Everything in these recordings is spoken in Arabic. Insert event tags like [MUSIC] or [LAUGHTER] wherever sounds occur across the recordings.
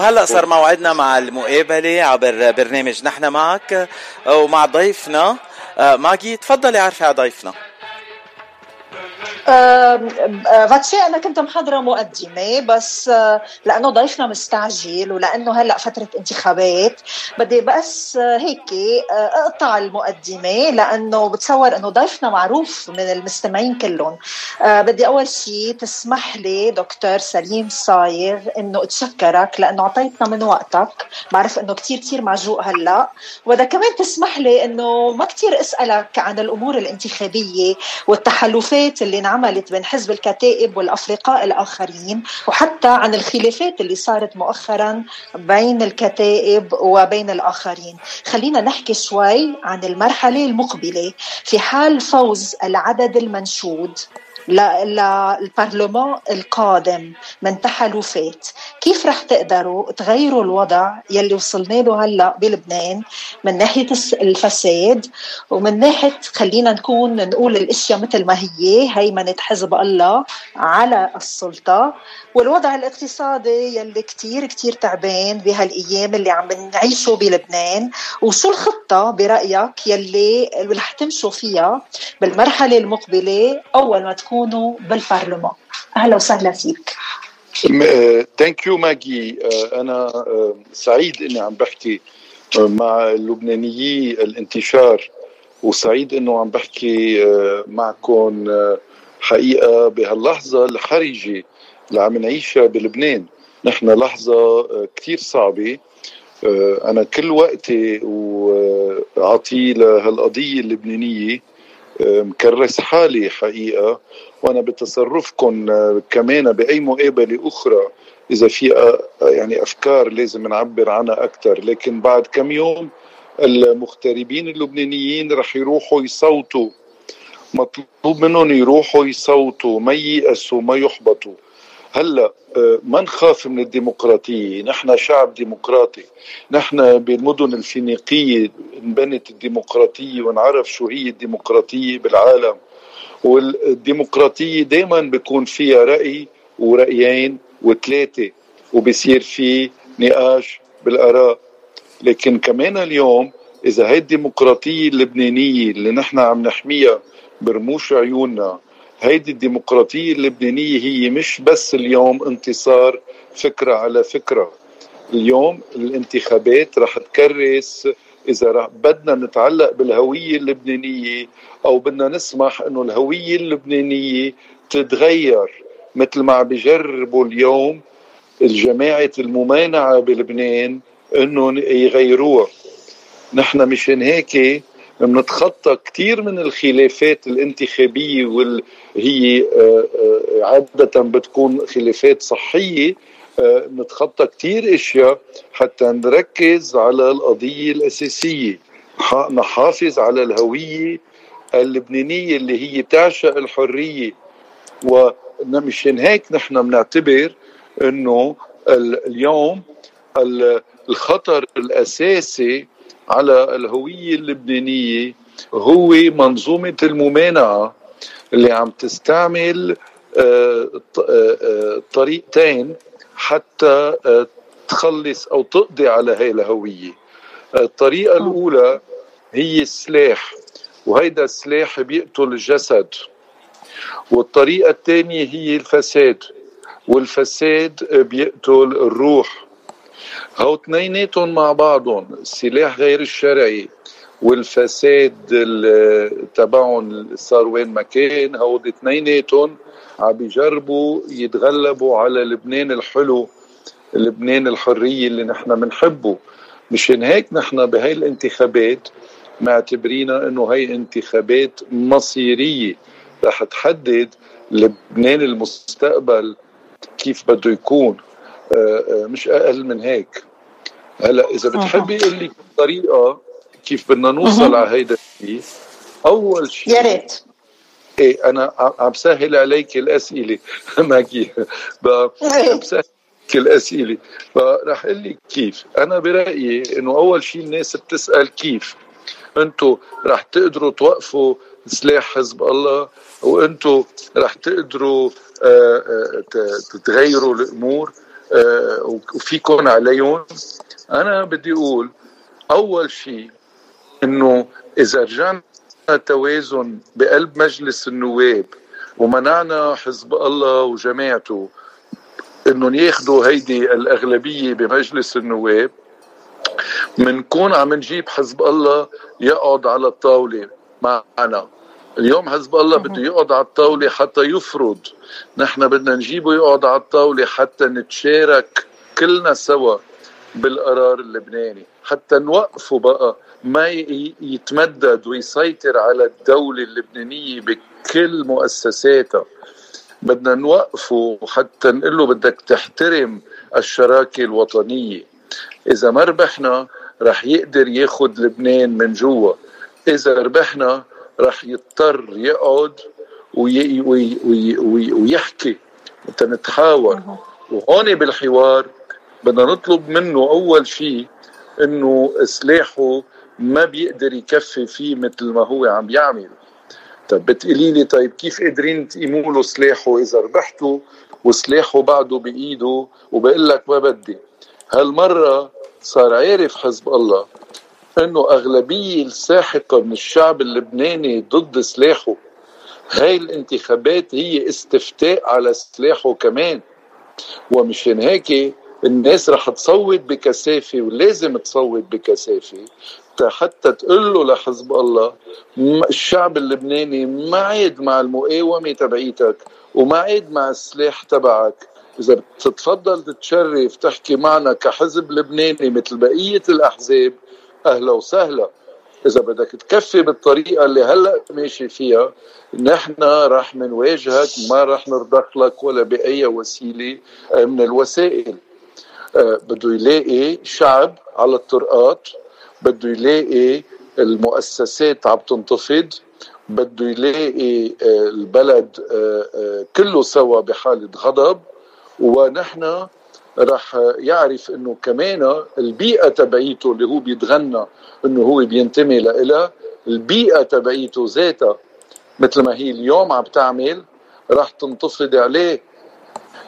وهلا صار موعدنا مع المقابلة عبر برنامج نحن معك ومع ضيفنا ماجي تفضلي عرفي على ضيفنا. فاتشي أنا كنت محضره مقدمة بس آه، لأنه ضيفنا مستعجل ولأنه هلأ فترة انتخابات. بدي بس آه، هيك آه، أقطع المقدمة لأنه بتصور إنه ضيفنا معروف من المستمعين كلهم. بدي أول شيء تسمح لي دكتور سليم صايغ إنه أتشكرك لأنه أعطيتنا من وقتك. بعرف إنه كتير كتير معجوق هلأ. وبدها كمان تسمح لي إنه ما كتير أسألك عن الأمور الانتخابية والتحالفات اللي انعملت بين حزب الكتائب والأفرقاء الآخرين وحتى عن الخلافات اللي صارت مؤخرا بين الكتائب وبين الآخرين. خلينا نحكي شوي عن المرحلة المقبلة في حال فوز العدد المنشود. للبرلمان القادم من تحالفات كيف رح تقدروا تغيروا الوضع يلي وصلنا له هلأ بلبنان من ناحية الفساد؟ ومن ناحية خلينا نكون نقول الأشياء مثل ما هي هيمنه حزب الله على السلطة. والوضع الاقتصادي يلي كتير كتير تعبان بهالأيام اللي عم نعيشه بلبنان. وشو الخطة برأيك يلي رح تمشوا فيها بالمرحلة المقبلة أول ما تكونوا بالبرلمان. أهلا وسهلا فيك. Thank you ماجي. أنا آه، سعيد إني عم بحكي آه، مع اللبنانيي الانتشار وسعيد إنه عم بحكي آه، معكم حقيقة بهاللحظة الحرجه اللي عم نعيشها بلبنان. نحن لحظة كثير صعبة. أنا كل وقتي وعطيه لهالقضية اللبنانية. مكرس حالي حقيقة وأنا بتصرفكم كمان بأي مقابله أخرى إذا في يعني أفكار لازم نعبر عنها أكثر لكن بعد كم يوم المغتربين اللبنانيين رح يروحوا يصوتوا. مطلوب منهم يروحوا يصوتوا ما ييأسوا ما يحبطوا. هلا آه، ما نخاف من الديمقراطية؟ نحن شعب ديمقراطي. نحن بالمدن الفينيقية انبنت الديمقراطية ونعرف شو هي الديمقراطية بالعالم. والديمقراطية دائما بيكون فيها رأي ورأيين وثلاثه وبصير في نقاش بالآراء. لكن كمان اليوم إذا هي الديمقراطية اللبنانية اللي نحن عم نحميها برموش عيوننا هيدي الديمقراطية اللبنانية هي مش بس اليوم انتصار فكرة على فكرة. اليوم الانتخابات رح تكرس إذا رح بدنا نتعلق بالهوية اللبنانية أو بدنا نسمح أنه الهوية اللبنانية تتغير. مثل ما عم بيجربوا اليوم الجماعة الممانعة بلبنان أنه يغيروها. نحن مشان هيك بنتخطى كثير من الخلافات الانتخابية واللي هي آه، آه، عادة بتكون خلافات صحية آه، نتخطى كثير أشياء حتى نركز على القضية الأساسية. نحافظ على الهوية اللبنانية اللي هي بتعشق الحرية. ومشان هيك نحن بنعتبر إنه اليوم الخطر الأساسي على الهوية اللبنانية هو منظومة الممانعة اللي عم تستعمل آه، آه، طريقتين حتى آه، تخلص أو تقضي على هاي الهوية. الطريقة الأولى هي السلاح وهيدا السلاح بيقتل الجسد. والطريقة الثانية هي الفساد والفساد بيقتل الروح. هو اثنيناتهم مع بعضهم السلاح غير الشرعي والفساد تبعهم صار وين ما كان هود اثنيناتهم عم بيجربوا يتغلبوا على لبنان الحلو لبنان الحرية اللي نحن بنحبه مشان هيك نحن بهاي الانتخابات معتبرينها إنه هي انتخابات مصيرية. رح تحدد لبنان المستقبل كيف بده يكون. مش أقل من هيك. هلا إذا بتحبي قول لي طريقة كيف بدنا نوصل على هيدا الشيء أول شيء يا ريت. إيه أنا عم سهل عليك الأسئلة. [LAUGHS] ماجي [LAUGHS] عم بسهل الأسئلة. فرح أقول لك كيف. أنا برأيي إنه أول شيء الناس بتسأل كيف. أنتم رح تقدروا توقفوا سلاح حزب الله وأنتم رح تقدروا آه، تغيروا الأمور. آه، وفيكم عليهم. أنا بدي أقول أول شيء إنه إذا رجعنا توازن بقلب مجلس النواب ومنعنا حزب الله وجماعته إنهم ياخذوا هيدي الأغلبية بمجلس النواب منكون عم نجيب حزب الله يقعد على الطاولة معنا. اليوم حزب الله بده يقعد على الطاولة حتى يفرض. نحن بدنا نجيبه يقعد على الطاولة حتى نتشارك كلنا سوا بالقرار اللبناني. حتى نوقفه بقى ما يتمدد ويسيطر على الدولة اللبنانية بكل مؤسساتها. بدنا نوقفه حتى نقول له بدك تحترم الشراكة الوطنية. إذا ما ربحنا رح يقدر ياخد لبنان من جوا. إذا ربحنا رح يضطر يقعد وي وي وي وي ويحكي تنتحاور وهون بالحوار بدنا نطلب منه أول شيء إنه سلاحه ما بيقدر يكفي فيه مثل ما هو عم يعمل. طيب بتقولي لي طيب كيف قادرين تقيموا له سلاحه إذا ربحتوا وسلاحه بعده بإيده؟ وبقول لك ما بدي. هالمرة صار عارف حزب الله انه أغلبية الساحقة من الشعب اللبناني ضد سلاحه. هاي الانتخابات هي استفتاء على سلاحه كمان. ومشان هيك الناس رح تصوت بكثافة ولازم تصوت بكثافة حتى تقول له لحزب الله الشعب اللبناني ما عيد مع المقاومة تبعيتك وما عيد مع السلاح تبعك. إذا بتتفضل تتشرف تحكي معنا كحزب لبناني مثل بقية الأحزاب أهلا وسهلا. إذا بدك تكفي بالطريقة اللي هلأ ماشي فيها نحن رح نواجهك ما رح نرضخ لك ولا بأي وسيلة من الوسائل. آه، بده يلاقي شعب على الطرقات بده يلاقي المؤسسات عم تنتفض بده يلاقي آه، البلد آه، كله سوا بحالة غضب ونحن رح يعرف إنه كمان البيئة تبعيته اللي هو بيتغنى إنه هو بينتمي لها البيئة تبعيته ذاتها مثل ما هي اليوم عم تعمل رح تنتفض عليه.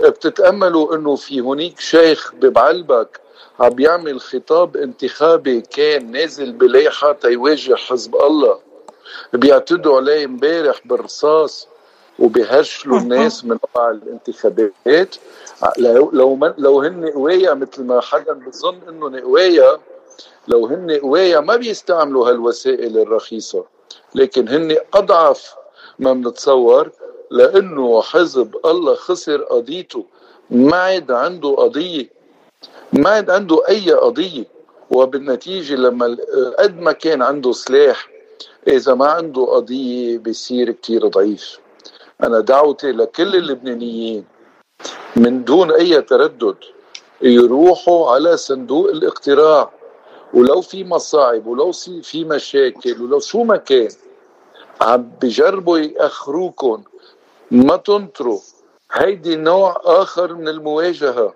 بتتأملوا إنه في هنيك شيخ ببعلبك عم بيعمل خطاب انتخابي كان نازل بلايحه تيواجه حزب الله بيعتدوا عليه امبارح بالرصاص وبيهرشلوا الناس من قطع الانتخابات. لو لو من لو هن قوايا مثل ما حدا بظن إنه قوايا لو هن قوايا ما بيستعملوا هالوسائل الرخيصة. لكن هن أضعف ما بنتصور لإنه حزب الله خسر قضيته. ما عاد عنده قضية. ما عاد عنده أي قضية. وبالنتيجة لما قد ما كان عنده سلاح إذا ما عنده قضية بيصير كتير ضعيف. أنا دعوتي لكل اللبنانيين من دون أي تردد يروحوا على صندوق الاقتراع. ولو في مصاعب ولو في مشاكل ولو شو ما كان عم بجربوا يأخروكم ما تنطروا. هيدي نوع آخر من المواجهة.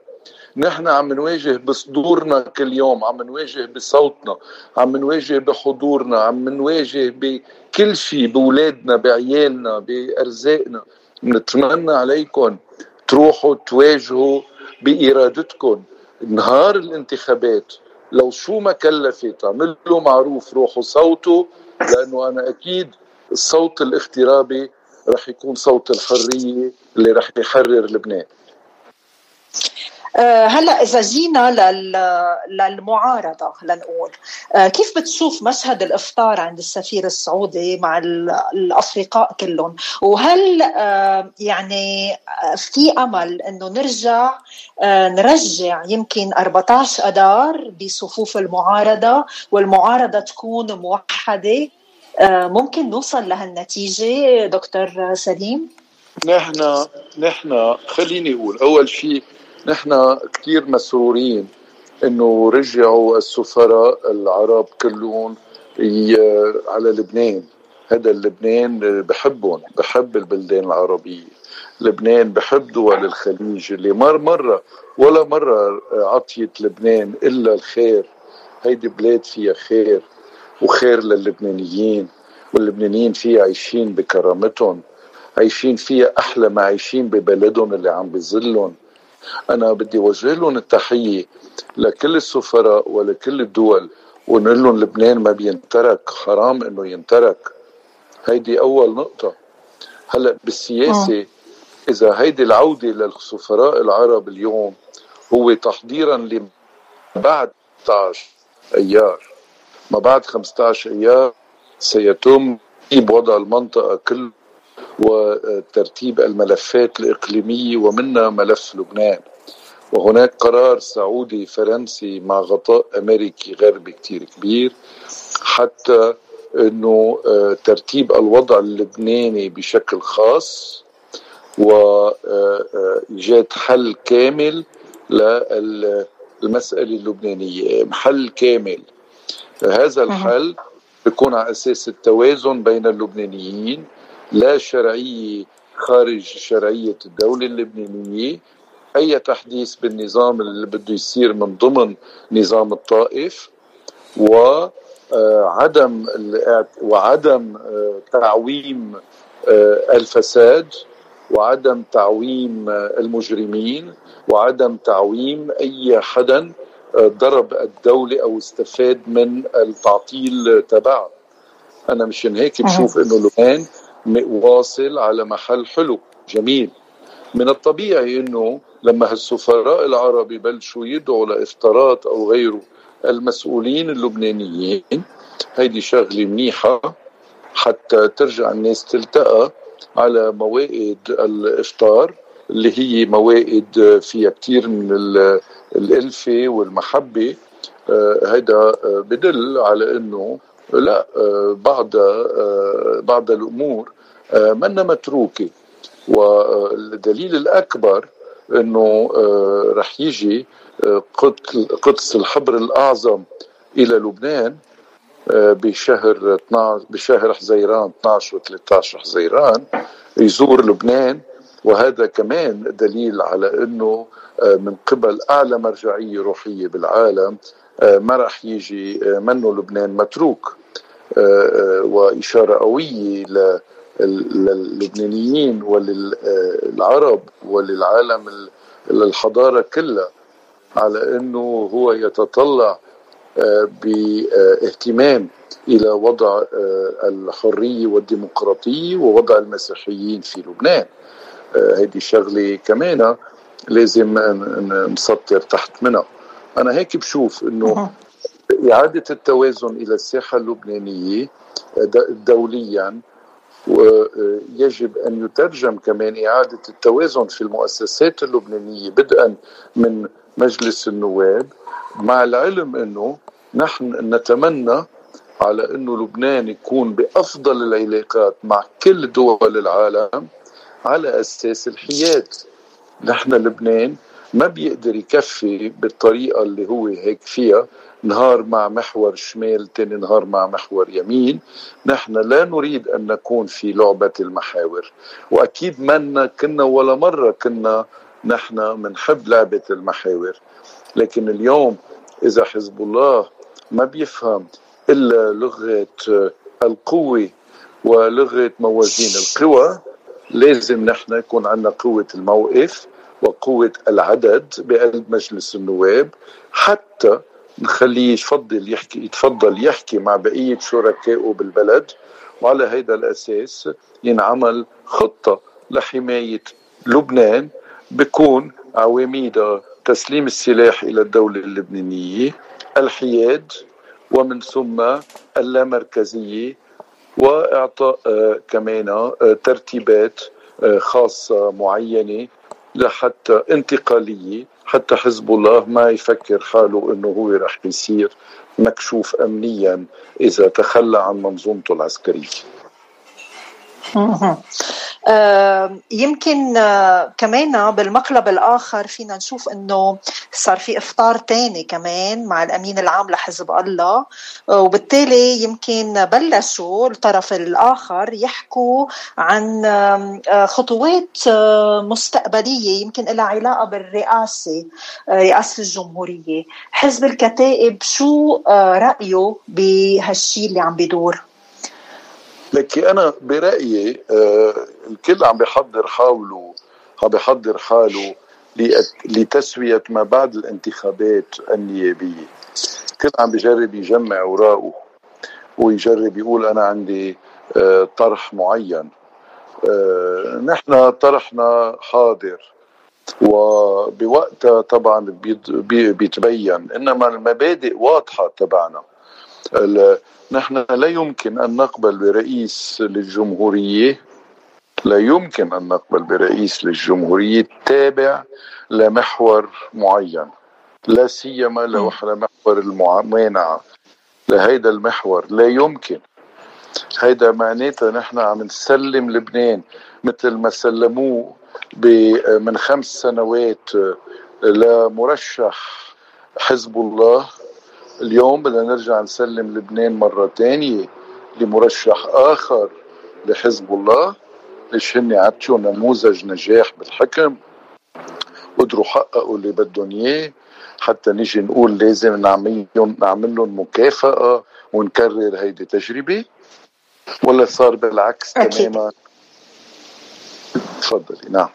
نحن عم نواجه بصدورنا كل يوم عم نواجه بصوتنا عم نواجه بحضورنا عم نواجه بكل شيء بولادنا بعيالنا بأرزاقنا. نتمنى عليكم تروحوا تواجهوا بإرادتكم. نهار الانتخابات. لو شو ما كلفت عملوا معروف روحوا صوتوا لأنه أنا أكيد الصوت الاغترابي رح يكون صوت الحرية اللي رح يحرر لبنان. هلا إذا جينا للمعارضة لنقول آه، كيف بتشوف مشهد الإفطار عند السفير السعودي مع الافرقاء كلهم؟ وهل آه، يعني في أمل إنه نرجع نرجع يمكن 14 اذار بصفوف المعارضة والمعارضة تكون موحدة؟ ممكن نوصل لهالنتيجة دكتور سليم؟ نحن نحن خليني أقول أول شيء نحن كثير مسرورين إنه رجعوا السفراء العرب كلهم على لبنان. هذا اللبنان بحبهم بحب البلدان العربية. لبنان بحب دول الخليج اللي مر مرة ولا مرة عطيت لبنان إلا الخير. هيدي بلاد فيها خير وخير للبنانيين واللبنانيين فيها عايشين بكرامتهم عايشين فيها أحلى ما عايشين ببلدهم اللي عم بظلهم أنا بدي أوجه لهم التحية لكل السفراء ولكل الدول ونقول لهم لبنان ما بينترك حرام إنه ينترك. هيدي أول نقطة. هلأ بالسياسة آه. إذا هيدي العودة للسفراء العرب اليوم هو تحضيرا لبعد 15 أيار. ما بعد 15 أيار سيتم وضع المنطقة كل وترتيب الملفات الاقليميه ومنها ملف لبنان. وهناك قرار سعودي فرنسي مع غطاء أمريكي غربي كتير كبير حتى إنه آه، ترتيب الوضع اللبناني بشكل خاص وايجاد حل كامل للمسألة اللبنانية. حل كامل. هذا الحل بيكون على أساس التوازن بين اللبنانيين لا شرعيه خارج شرعية الدولة اللبنانية. أي تحديث بالنظام اللي بده يصير من ضمن نظام الطائف وعدم وعدم آه، تعويم آه، الفساد وعدم تعويم آه، المجرمين وعدم تعويم أي حدا ضرب الدولة أو استفاد من التعطيل تبعها أنا مشان هيك بشوف إنه لبنان واصل على محل حلو جميل. من الطبيعي إنه لما هالسفراء العرب يبلشوا يدعوا لإفطارات أو غيره المسؤولين اللبنانيين هيدي شغلة منيحة حتى ترجع الناس تلتقى على موائد الإفطار اللي هي موائد فيها كتير من الألفة والمحبة. هذا آه، آه، بدل على إنه لا آه، بعض بعض الأمور منا متروكه والدليل الأكبر إنه رح يجي قدس الحبر الأعظم إلى لبنان بشهر 12 بشهر حزيران 12 و 13 حزيران يزور لبنان. وهذا كمان دليل على إنه آه، من قبل أعلى مرجعية روحية بالعالم آه، ما راح يجي آه، منه لبنان متروك. وإشارة قوية للبنانيين وللعرب وللعالم الحضاره كلها على إنه هو يتطلع باهتمام إلى وضع الحرية والديمقراطية ووضع المسيحيين في لبنان. هذه شغلة كمان لازم نسطر تحت منها. أنا هيك بشوف إنه إعادة التوازن إلى الساحة اللبنانية دوليا ويجب أن يترجم كمان إعادة التوازن في المؤسسات اللبنانية بدءا من مجلس النواب مع العلم أنه نحن نتمنى على أنه لبنان يكون بأفضل العلاقات مع كل دول العالم على أساس الحياد. نحن لبنان ما بيقدر يكفي بالطريقة اللي هو هيك فيها نهار مع محور شمال تاني نهار مع محور يمين. نحن لا نريد أن نكون في لعبة المحاور. وأكيد منا كنا ولا مرة كنا نحن منحب لعبة المحاور. لكن اليوم إذا حزب الله ما بيفهم إلا لغة القوة ولغة موازين القوى لازم نحن يكون عندنا قوة الموقف. وقوة العدد بقلب مجلس النواب حتى نخليه يفضل يحكي يتفضل يحكي مع بقية شركائه بالبلد وعلى هذا الأساس ينعمل خطة لحماية لبنان بكون عواميدها تسليم السلاح إلى الدولة اللبنانية الحياد ومن ثم اللامركزية وإعطاء آه، كمان آه، ترتيبات آه، خاصة معينة لحتى انتقاليه حتى حزب الله ما يفكر حاله إنه هو رح يصير مكشوف امنيا إذا تخلى عن منظومته العسكرية. يمكن آه، كمان بالمقلب الآخر فينا نشوف إنه صار في إفطار تاني كمان مع الأمين العام لحزب الله. آه، وبالتالي يمكن بلشوا الطرف الآخر يحكوا عن آه، خطوات مستقبلية يمكن لها علاقة بالرئاسة رئاسة الجمهورية. حزب الكتائب شو رأيه بهالشيء اللي عم بيدور لكن أنا برأيي آه الكل عم بيحضر حاله عم بيحضر حاله لتسوية ما بعد الانتخابات النيابية. كل عم بجرب يجمع أوراقه ويجرب يقول أنا عندي آه، طرح معين. آه، نحن طرحنا حاضر وبوقتها طبعا بيتبين إنما المبادئ واضحة تبعنا. نحن لا يمكن أن نقبل برئيس للجمهورية لا يمكن أن نقبل برئيس للجمهورية تابع لمحور معين لا سيما لو محور الممانعه لهيدا المحور لا يمكن. هيدا معناتها نحن عم نسلم لبنان مثل ما سلموه من خمس سنوات لمرشح حزب الله. اليوم بدنا نرجع نسلم لبنان مرة تانية لمرشح آخر لحزب الله ليش هن عطشوا نموذج نجاح بالحكم؟ قدروا حققوا اللي بدهم إياه حتى نيجي نقول لازم نعمل نعمل لهم مكافأة ونكرر هيدي تجربة. ولا صار بالعكس أكيد. تماما؟ تفضلي نعم.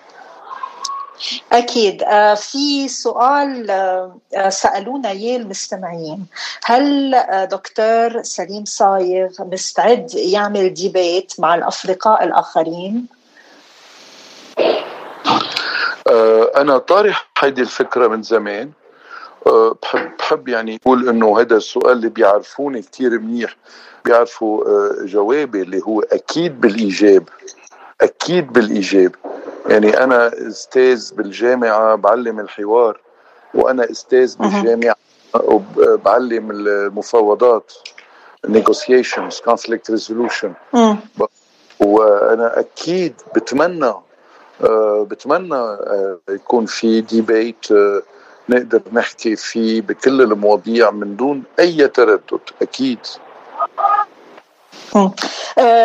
أكيد. آه، في سؤال آه، آه، سألونا إياه المستمعين. هل دكتور سليم صايغ مستعد يعمل ديبيت مع الأفرقاء الآخرين؟ أنا طارح هيدي الفكرة من زمان. بحب بحب يعني أقول إنه هذا السؤال اللي بيعرفوني كثير منيح بيعرفوا جوابي اللي هو أكيد بالإيجاب أكيد بالإيجاب. يعني أنا أستاذ بالجامعة بعلم الحوار وأنا أستاذ بالجامعة وبعلم المفاوضات negotiations conflict resolution. وأنا أكيد بتمنى آه، بتمنى آه، يكون في ديبيت آه، نقدر نحكي فيه بكل المواضيع من دون أي تردد أكيد.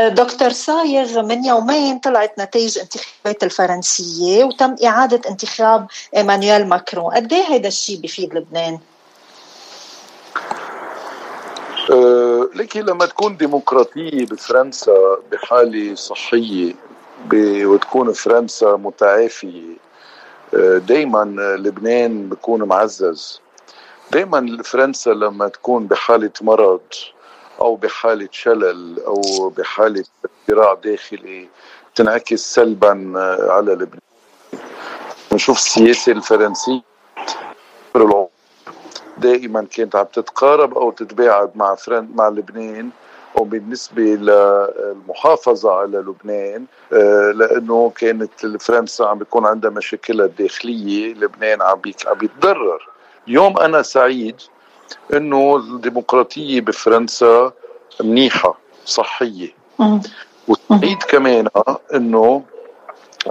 دكتور صايغ من يومين طلعت نتائج انتخابات الفرنسية وتم إعادة انتخاب إيمانويل ماكرون. قد إيه هيدا الشيء بيفيد لبنان؟ أه لكن لما تكون ديمقراطية بفرنسا بحالة صحية وتكون فرنسا متعافية أه دايما لبنان بيكون معزز. دايما فرنسا لما تكون بحالة مرض أو بحالة شلل أو بحالة صراع داخلي تنعكس سلبا على لبنان. نشوف السياسة الفرنسية دائما كانت عم تتقارب أو تتباعد مع فرن مع لبنان وبالنسبة للمحافظة على لبنان آه، لأنه كانت فرنسا عم بيكون عندها مشاكلها الداخلية لبنان عم عم بيتضرر. اليوم أنا سعيد إنه الديمقراطية بفرنسا منيحة صحية. وسعيد كمان إنه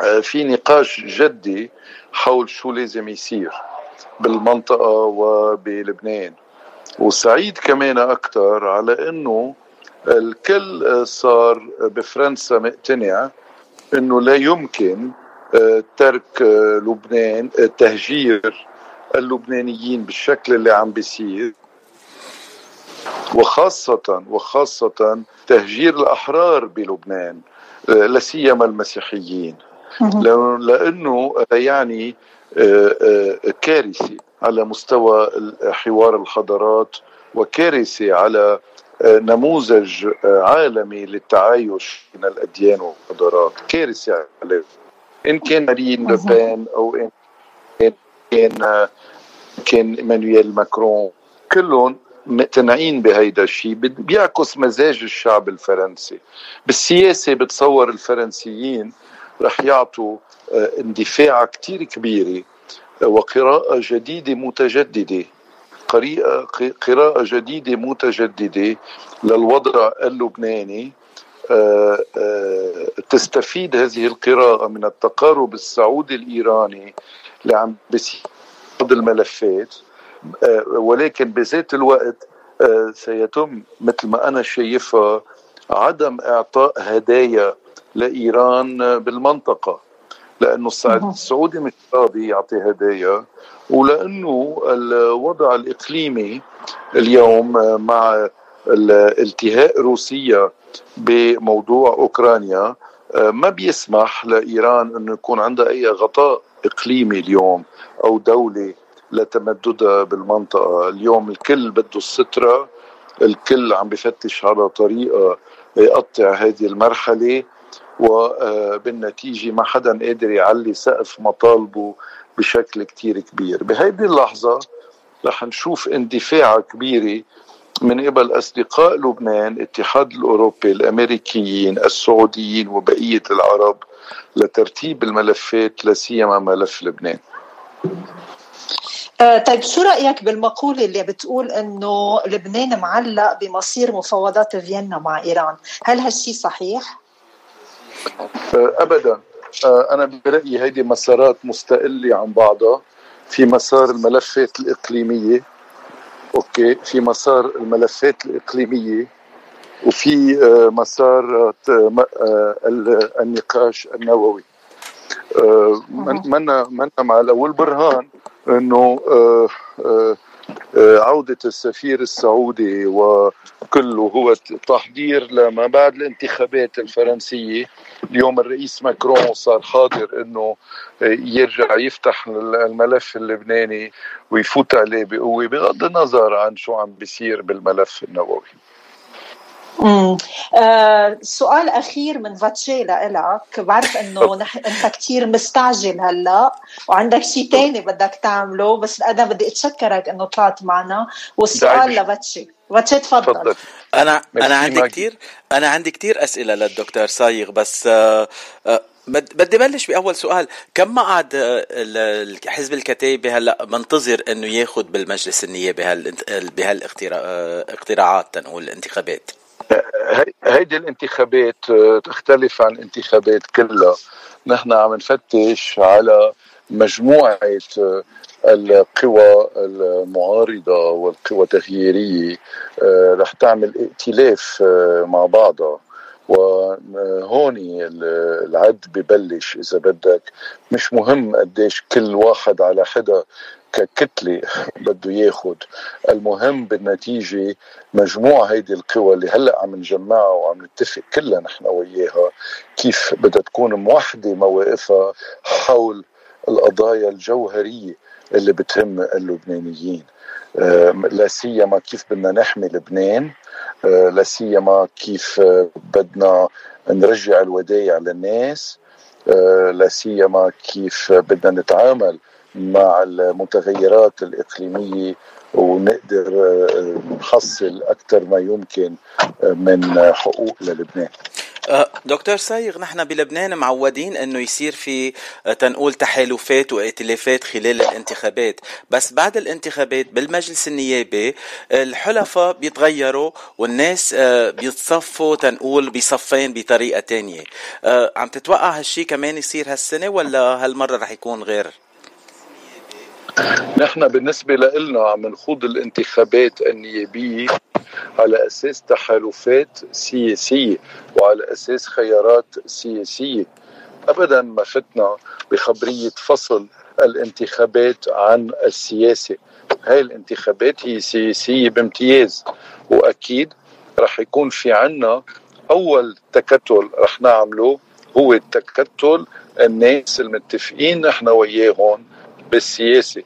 آه، في نقاش جدي حول شو لازم يصير بالمنطقة وبلبنان. وسعيد كمان أكثر على إنه الكل صار بفرنسا مقتنع إنه لا يمكن آه، ترك آه، لبنان تهجير اللبنانيين بالشكل اللي عم بيصير وخاصة وخاصة تهجير الأحرار بلبنان لا سيما المسيحيين. لأنه يعني آه، آه، كارثة على مستوى حوار الحضارات وكارثة على آه، نموذج عالمي للتعايش بين الأديان والحضارات. كارثة عليه. إن كان مارين لوبين أو إن كان كان إيمانويل ماكرون كلهم مقتنعين بهيدا الشيء بيعكس مزاج الشعب الفرنسي. بالسياسة بتصور الفرنسيين رح يعطوا آه، اندفاع كتير كبيره آه، وقراءة جديدة متجددة. قراءة جديدة متجددة للوضع اللبناني آه، تستفيد هذه القراءة من التقارب السعودي الإيراني اللي عم بيصير بعض الملفات. آه، ولكن بذات الوقت آه، سيتم مثل ما أنا شايفها عدم إعطاء هدايا لإيران بالمنطقة. لأنه السعودي مش راضي يعطي هدايا. ولأنه الوضع الإقليمي اليوم مع التهاء روسيا بموضوع أوكرانيا آه، ما بيسمح لإيران انه يكون عندها أي غطاء إقليمي اليوم أو دوله لتمددها بالمنطقة. اليوم الكل بده السترة الكل عم بفتش على طريقة يقطع هذه المرحلة وبالنتيجه ما حدا قادر يعلي سقف مطالبه بشكل كتير كبير. بهيدي اللحظة رح نشوف اندفاع كبيرة من قبل أصدقاء لبنان الاتحاد الأوروبي الأمريكيين السعوديين وبقية العرب لترتيب الملفات لسيما ملف لبنان. آه طيب شو رأيك بالمقولة اللي بتقول إنه لبنان معلق بمصير مفاوضات فيينا مع إيران؟ هل هالشيء صحيح؟ آه ابدا. آه أنا برأيي هيدي مسارات مستقلة عن بعضها. في مسار الملفات الإقليمية. أوكي في مسار الملفات الإقليمية وفي آه، مسار آه، النقاش النووي. منا منا مع الأول برهان إنه عودة السفير السعودي وكله هو تحضير لما بعد الانتخابات الفرنسية. اليوم الرئيس ماكرون صار حاضر إنه يرجع يفتح الملف اللبناني ويفوت عليه بقوة بغض النظر عن شو عم بيصير بالملف النووي. امم آه سؤال أخير من فاتشي لك بعرف إنه [LAUGHS] نح... أنت كثير مستعجل هلا وعندك شيء ثاني بدك تعمله بس أنا بدي أتشكرك إنه طلعت معنا. والسؤال لفاتشي. فاتشي تفضل. أنا أنا عندي كثير أنا عندي كثير أسئلة للدكتور صايغ بس آه آه بدي بلش بأول سؤال. كم مقعد حزب الكتائب هلا منتظر إنه ياخذ بالمجلس النيابي بهالاقتراعات تنقول الانتخابات؟ هيدي الانتخابات آه، تختلف عن الانتخابات كلها. نحن عم نفتش على مجموعة آه، القوى المعارضة والقوى التغييرية آه، رح تعمل ائتلاف مع بعضها. وهون العد ببلش إذا بدك. مش مهم قديش كل واحد على حدا ككتلة بده ياخذ المهم بالنتيجة مجموع هيدي القوى اللي هلأ عم نجمعها وعم نتفق كلها نحن وياها كيف بدها تكون موحدة مواقفها حول القضايا الجوهرية اللي بتهم اللبنانيين. لا سيما كيف بدنا نحمي لبنان. لا سيما كيف بدنا نرجع الودايع للناس. لا سيما كيف بدنا نتعامل مع المتغيرات الإقليمية ونقدر آه، نحصل أكثر ما يمكن آه، من حقوق للبنان. آه، دكتور سايغ نحن بلبنان معودين إنه يصير في تنقول تحالفات وائتلافات خلال الانتخابات. بس بعد الانتخابات بالمجلس النيابي الحلفاء بيتغيروا والناس بيتصفوا تنقول بصفين بطريقة تانية. عم تتوقع هالشي كمان يصير هالسنة ولا هالمرة رح يكون غير؟ نحن بالنسبة لنا عم نخوض الانتخابات النيابية على أساس تحالفات سياسية وعلى أساس خيارات سياسية. أبدا ما فتنا بخبرية فصل الانتخابات عن السياسة. هاي الانتخابات هي سياسية بامتياز وأكيد رح يكون في عنا أول تكتل رح نعمله هو التكتل الناس المتفقين نحن وياهم بالسياسة.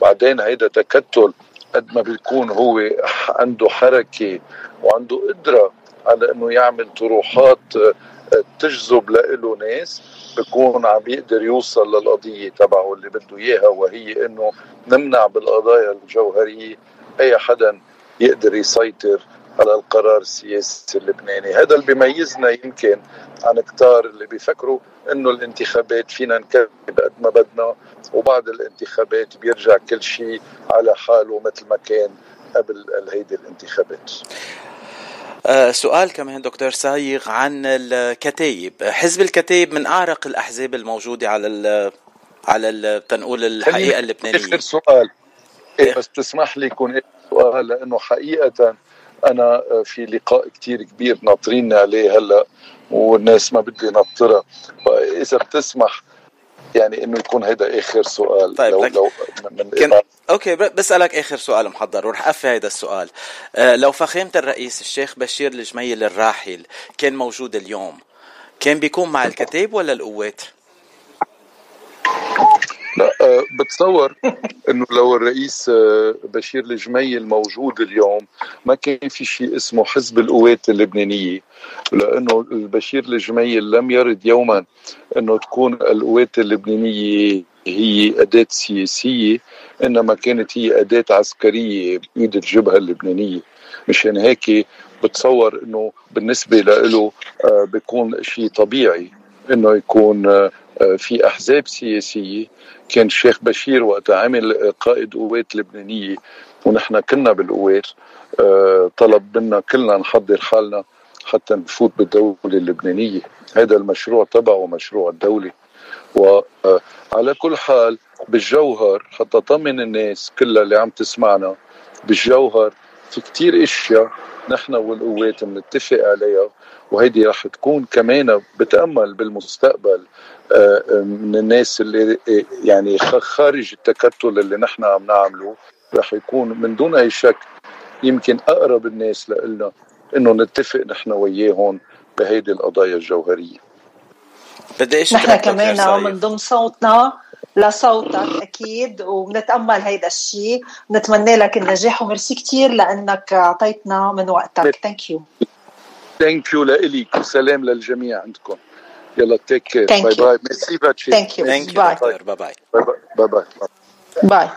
بعدين هيدا تكتل قد ما بيكون هو عنده حركة وعنده قدرة على إنه يعمل طروحات آه، تجذب له ناس بكون عم يقدر يوصل للقضية تبعه اللي بده إياها وهي إنه نمنع بالقضايا الجوهرية أي حدا يقدر يسيطر على القرار السياسي اللبناني. هذا اللي بيميزنا يمكن عن كتار اللي بيفكروا إنه الانتخابات فينا نكذب قد ما بدنا وبعد الانتخابات بيرجع كل شيء على حاله مثل ما كان قبل هيدي الانتخابات. أه سؤال كمان دكتور سايغ عن الكتايب حزب الكتايب من أعرق الأحزاب الموجودة على ال على ال تنقول الحقيقة اللبنانية. آخر سؤال. إيه بس تسمح لي يكون سؤال لأنه حقيقة أنا في لقاء كتير كبير ناطرين عليه هلأ. والناس ما بدي نطرها فإذا بتسمح يعني إنه يكون هيدا آخر سؤال طيب لو, لو من كان okay بسألك آخر سؤال محضر ورح أفي هيدا السؤال. أه لو فخامه الرئيس الشيخ بشير الجميل الراحل كان موجود اليوم كان بيكون مع الكتايب ولا القوات؟ لا آه، بتصور إنه لو الرئيس آه، بشير الجميل موجود اليوم ما كان في شيء اسمه حزب القوات اللبنانية لأنه البشير الجميل لم يرد يوما إنه تكون القوات اللبنانية هي أداة سياسية إنما كانت هي أداة عسكرية بإيد الجبهة اللبنانية. مشان هيك بتصور إنه بالنسبة له آه، بيكون شيء طبيعي. إنه يكون في أحزاب سياسية. كان الشيخ بشير وقت عمل قائد قوات لبنانية ونحن كنا بالقوات آه، طلب منا كلنا نحضر حالنا حتى نفوت بالدولة اللبنانية. هذا المشروع تبعه مشروع الدولة. وعلى آه، كل حال بالجوهر حتى طمن الناس كلها اللي عم تسمعنا بالجوهر في كتير إشياء نحن والقوات بنتفق عليها وهيدي رح تكون كمان بتأمل بالمستقبل آه، من الناس اللي آه، يعني خارج التكتل اللي نحن عم نعمله رح يكون من دون أي شك يمكن أقرب الناس لنا إنه نتفق نحن وياهم بهيدي القضايا الجوهرية. بدنا نحن كمان من نضم صوتنا. لصوتك أكيد وبنتأمل هيدا الشيء نتمنى لك النجاح وميرسي كثير لأنك أعطيتنا من وقتك. Thank you Thank you لإلك. وسلام للجميع عندكم. يلا take care bye bye merci ماجي thank you bye باي باي باي باي باي